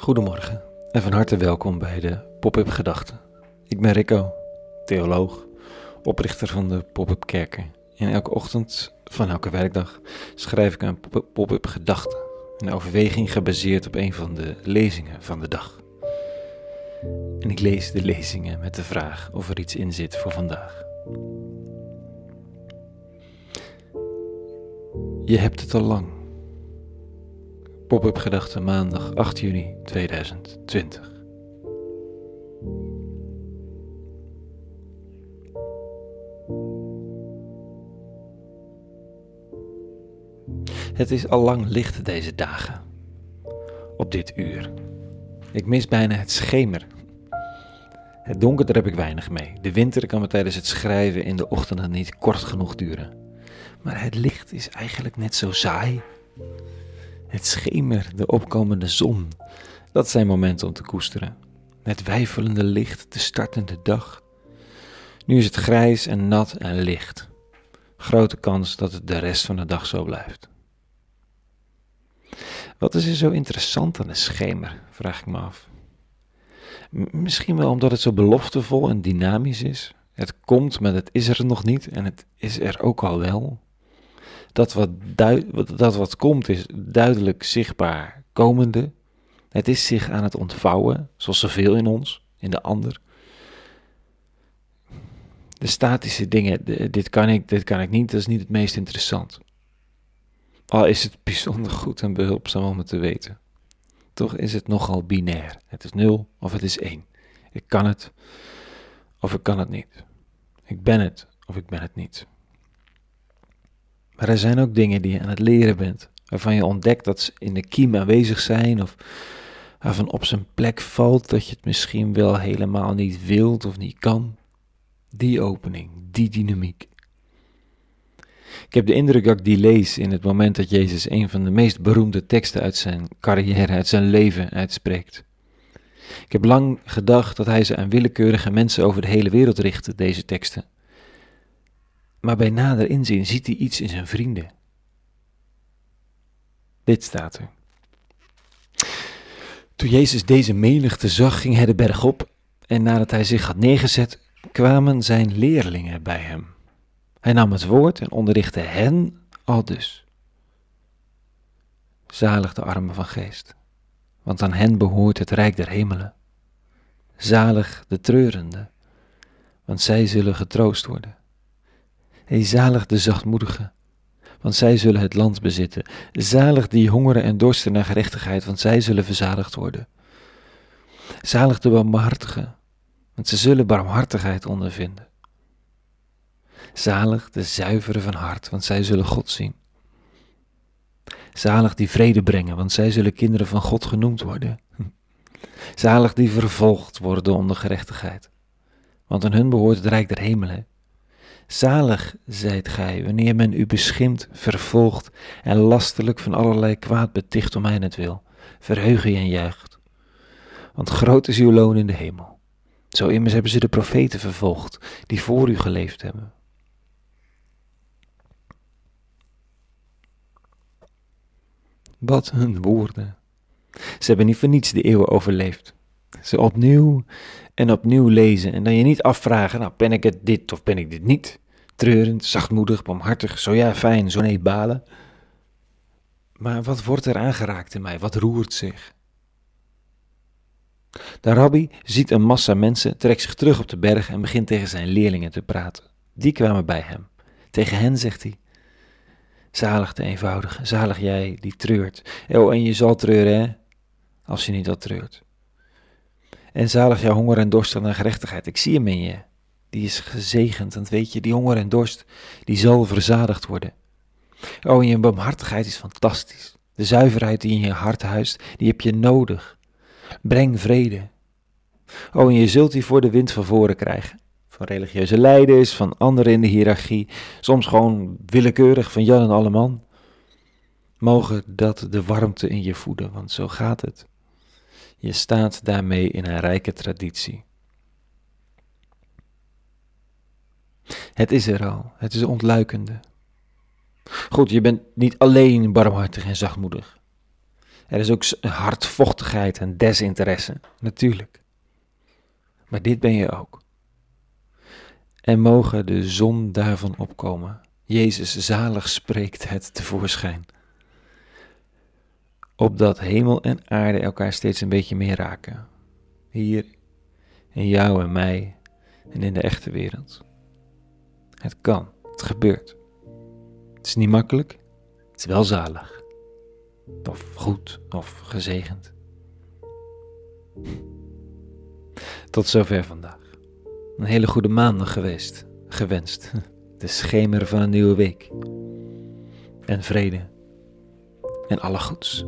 Goedemorgen en van harte welkom bij de Pop-up Gedachten. Ik ben Rico, theoloog, oprichter van de Pop-up Kerken. En elke ochtend van elke werkdag schrijf ik een pop-up gedachte, een overweging gebaseerd op een van de lezingen van de dag. En ik lees de lezingen met de vraag of er iets in zit voor vandaag. Je hebt het al lang. Pop-up gedachte maandag 8 juni 2020. Het is al lang licht deze dagen. Op dit uur. Ik mis bijna het schemer. Het donker, daar heb ik weinig mee. De winter kan me tijdens het schrijven in de ochtenden niet kort genoeg duren. Maar het licht is eigenlijk net zo saai. Het schemer, de opkomende zon, dat zijn momenten om te koesteren. Met wijfelende licht, de startende dag. Nu is het grijs en nat en licht. Grote kans dat het de rest van de dag zo blijft. Wat is er zo interessant aan de schemer, vraag ik me af. misschien wel omdat het zo beloftevol en dynamisch is. Het komt, maar het is er nog niet en het is er ook al wel. Dat wat, dat wat komt is duidelijk zichtbaar komende. Het is zich aan het ontvouwen, zoals zoveel in ons, in de ander. De statische dingen, dit kan ik, dit kan ik niet, dat is niet het meest interessant. Al is het bijzonder goed en behulpzaam om het te weten. Toch is het nogal binair. Het is 0 of het is 1. Ik kan het of ik kan het niet. Ik ben het of ik ben het niet. Maar er zijn ook dingen die je aan het leren bent, waarvan je ontdekt dat ze in de kiem aanwezig zijn of waarvan op zijn plek valt dat je het misschien wel helemaal niet wilt of niet kan. Die opening, die dynamiek. Ik heb de indruk dat ik die lees in het moment dat Jezus een van de meest beroemde teksten uit zijn carrière, uit zijn leven uitspreekt. Ik heb lang gedacht dat hij ze aan willekeurige mensen over de hele wereld richtte, deze teksten. Maar bij nader inzien ziet hij iets in zijn vrienden. Dit staat er. Toen Jezus deze menigte zag, ging hij de berg op en nadat hij zich had neergezet, kwamen zijn leerlingen bij hem. Hij nam het woord en onderrichtte hen al dus. Zalig de armen van geest, want aan hen behoort het rijk der hemelen. Zalig de treurende, want zij zullen getroost worden. Hey, zalig de zachtmoedigen, want zij zullen het land bezitten. Zalig die hongeren en dorsten naar gerechtigheid, want zij zullen verzadigd worden. Zalig de barmhartigen, want ze zullen barmhartigheid ondervinden. Zalig de zuiveren van hart, want zij zullen God zien. Zalig die vrede brengen, want zij zullen kinderen van God genoemd worden. Zalig die vervolgd worden onder gerechtigheid, want aan hun behoort het rijk der hemelen. Zalig zijt gij, wanneer men u beschimpt, vervolgt en lastelijk van allerlei kwaad beticht om mijn het wil. Verheug je en juicht. Want groot is uw loon in de hemel. Zo immers hebben ze de profeten vervolgd, die voor u geleefd hebben. Wat hun woorden. Ze hebben niet voor niets de eeuwen overleefd. Ze opnieuw en opnieuw lezen en dan je niet afvragen, nou ben ik het dit of ben ik dit niet? Treurend, zachtmoedig, barmhartig, zo ja fijn, zo nee balen. Maar wat wordt er aangeraakt in mij? Wat roert zich? De rabbi ziet een massa mensen, trekt zich terug op de berg en begint tegen zijn leerlingen te praten. Die kwamen bij hem. Tegen hen zegt hij: Zalig de eenvoudige, zalig jij die treurt. Oh, en je zal treuren, hè, als je niet al treurt. En zalig jouw honger en dorst naar gerechtigheid. Ik zie hem in je. Die is gezegend, want weet je, die honger en dorst, die zal verzadigd worden. Oh, en je barmhartigheid is fantastisch. De zuiverheid die in je hart huist, die heb je nodig. Breng vrede. Oh, en je zult die voor de wind van voren krijgen van religieuze leiders, van anderen in de hiërarchie, soms gewoon willekeurig van Jan en Alleman. Mogen dat de warmte in je voeden, want zo gaat het. Je staat daarmee in een rijke traditie. Het is er al, het is ontluikende. Goed, je bent niet alleen barmhartig en zachtmoedig. Er is ook hardvochtigheid en desinteresse, natuurlijk. Maar dit ben je ook. En mogen de zon daarvan opkomen. Jezus zalig spreekt het tevoorschijn. Opdat hemel en aarde elkaar steeds een beetje meer raken. Hier, in jou en mij en in de echte wereld. Het kan, het gebeurt. Het is niet makkelijk, het is wel zalig. Of goed, of gezegend. Tot zover vandaag. Een hele goede maandag geweest, gewenst. De schemer van een nieuwe week. En vrede. En alle goeds.